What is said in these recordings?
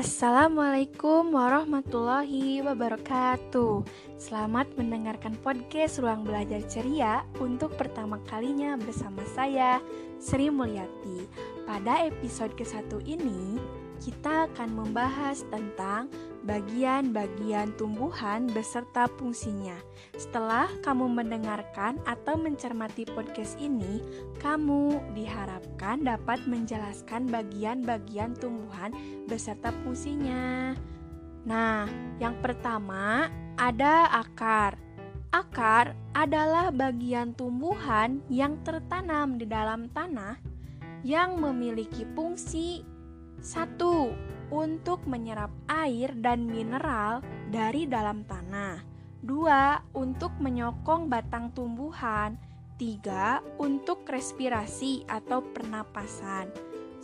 Assalamualaikum warahmatullahi wabarakatuh. Selamat mendengarkan podcast Ruang Belajar Ceria untuk pertama kalinya bersama saya, Sri Mulyati. Pada episode ke-1 ini, kita akan membahas tentang bagian-bagian tumbuhan beserta fungsinya. Setelah kamu mendengarkan atau mencermati podcast ini, kamu diharapkan dapat menjelaskan bagian-bagian tumbuhan beserta fungsinya. Nah, yang pertama ada akar. Akar adalah bagian tumbuhan yang tertanam di dalam tanah yang memiliki fungsi satu, untuk menyerap air dan mineral dari dalam tanah. Dua, untuk menyokong batang tumbuhan. Tiga, untuk respirasi atau pernapasan,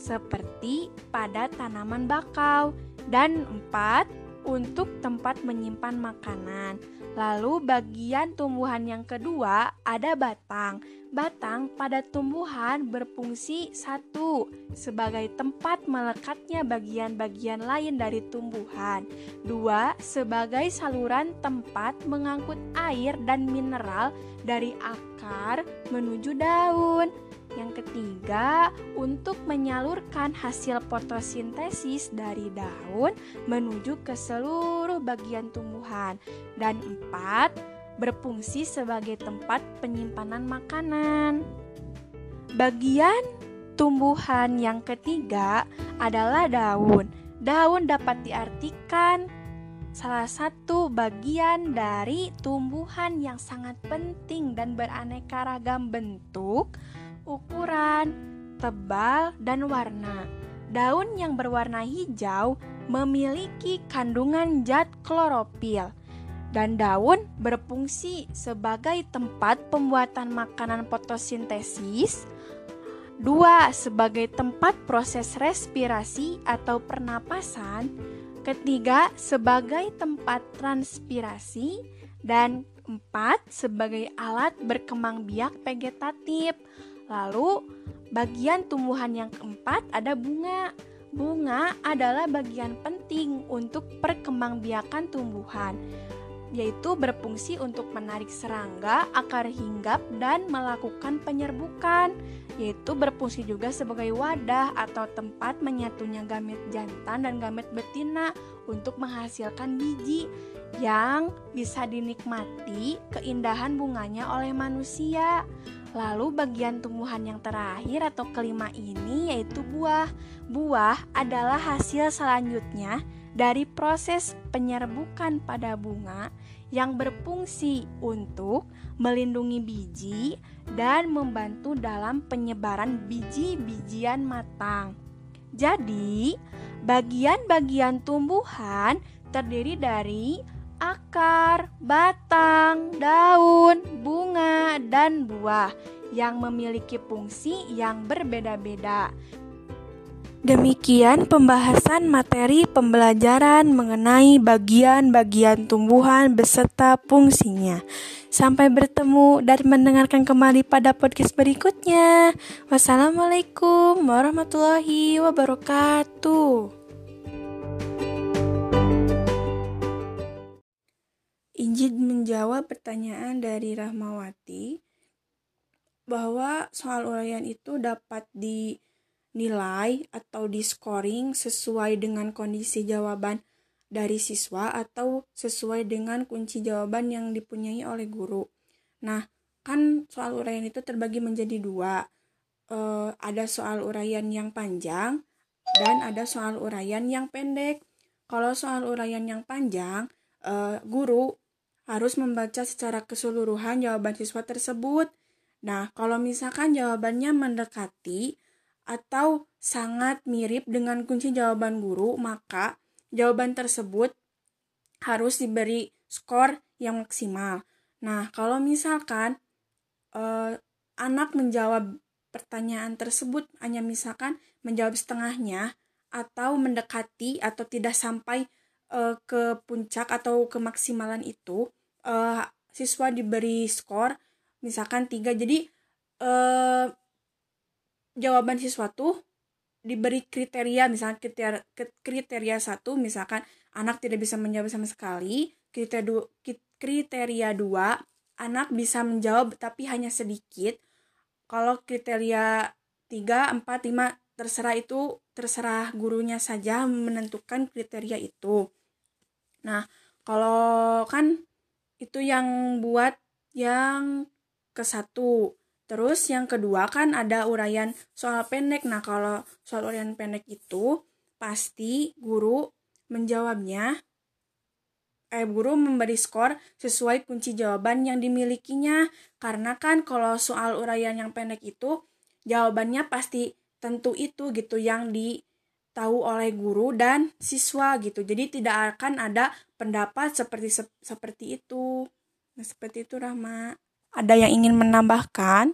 seperti pada tanaman bakau. Dan empat, untuk tempat menyimpan makanan. Lalu bagian tumbuhan yang kedua ada batang. Batang pada tumbuhan berfungsi satu sebagai tempat melekatnya bagian-bagian lain dari tumbuhan. Dua sebagai saluran tempat mengangkut air dan mineral dari akar menuju daun. Ketiga, untuk menyalurkan hasil fotosintesis dari daun menuju ke seluruh bagian tumbuhan. Dan empat, berfungsi sebagai tempat penyimpanan makanan. Bagian tumbuhan yang ketiga adalah daun. Daun dapat diartikan salah satu bagian dari tumbuhan yang sangat penting dan beraneka ragam bentuk ukuran, tebal, dan warna. Daun yang berwarna hijau memiliki kandungan zat klorofil dan daun berfungsi sebagai tempat pembuatan makanan fotosintesis. Dua, sebagai tempat proses respirasi atau pernapasan. Ketiga, sebagai tempat transpirasi dan empat, sebagai alat berkembang biak vegetatif. Lalu, bagian tumbuhan yang keempat ada bunga. Bunga adalah bagian penting untuk perkembangbiakan tumbuhan, yaitu berfungsi untuk menarik serangga, akar hinggap, dan melakukan penyerbukan, yaitu berfungsi juga sebagai wadah atau tempat menyatunya gamet jantan dan gamet betina untuk menghasilkan biji yang bisa dinikmati keindahan bunganya oleh manusia. Lalu bagian tumbuhan yang terakhir atau kelima ini yaitu buah. Buah adalah hasil selanjutnya dari proses penyerbukan pada bunga yang berfungsi untuk melindungi biji dan membantu dalam penyebaran biji-bijian matang. Jadi, bagian-bagian tumbuhan terdiri dari akar, batang, daun, bunga, dan buah yang memiliki fungsi yang berbeda-beda. Demikian pembahasan materi pembelajaran mengenai bagian-bagian tumbuhan beserta fungsinya. Sampai bertemu dan mendengarkan kembali pada podcast berikutnya. Wassalamualaikum warahmatullahi wabarakatuh. Menjawab pertanyaan dari Rahmawati bahwa soal uraian itu dapat dinilai atau di-scoring sesuai dengan kondisi jawaban dari siswa atau sesuai dengan kunci jawaban yang dipunyai oleh guru. Nah, kan soal uraian itu terbagi menjadi dua. E, ada soal uraian yang panjang dan ada soal uraian yang pendek. Kalau soal uraian yang panjang, e, guru harus membaca secara keseluruhan jawaban siswa tersebut. Nah, kalau misalkan jawabannya mendekati atau sangat mirip dengan kunci jawaban guru, maka jawaban tersebut harus diberi skor yang maksimal. Nah, kalau misalkan eh, anak menjawab pertanyaan tersebut hanya misalkan menjawab setengahnya atau mendekati atau tidak sampai uh, ke puncak atau kemaksimalan itu uh, siswa diberi skor misalkan tiga. Jadi uh, jawaban siswa tuh diberi kriteria misalnya kriteria kriteria satu misalkan anak tidak bisa menjawab sama sekali. Kriteria dua, kriteria dua anak bisa menjawab tapi hanya sedikit. Kalau kriteria tiga empat lima terserah itu terserah gurunya saja menentukan kriteria itu nah kalau kan itu yang buat yang ke satu Terus yang kedua kan ada uraian soal pendek. Nah, kalau soal uraian pendek itu pasti guru menjawabnya eh guru memberi skor sesuai kunci jawaban yang dimilikinya. Karena kan kalau soal uraian yang pendek itu jawabannya pasti tentu itu gitu yang ditahu oleh guru dan siswa gitu. Jadi tidak akan ada pendapat seperti seperti itu. Nah, seperti itu Rahma. Ada yang ingin menambahkan?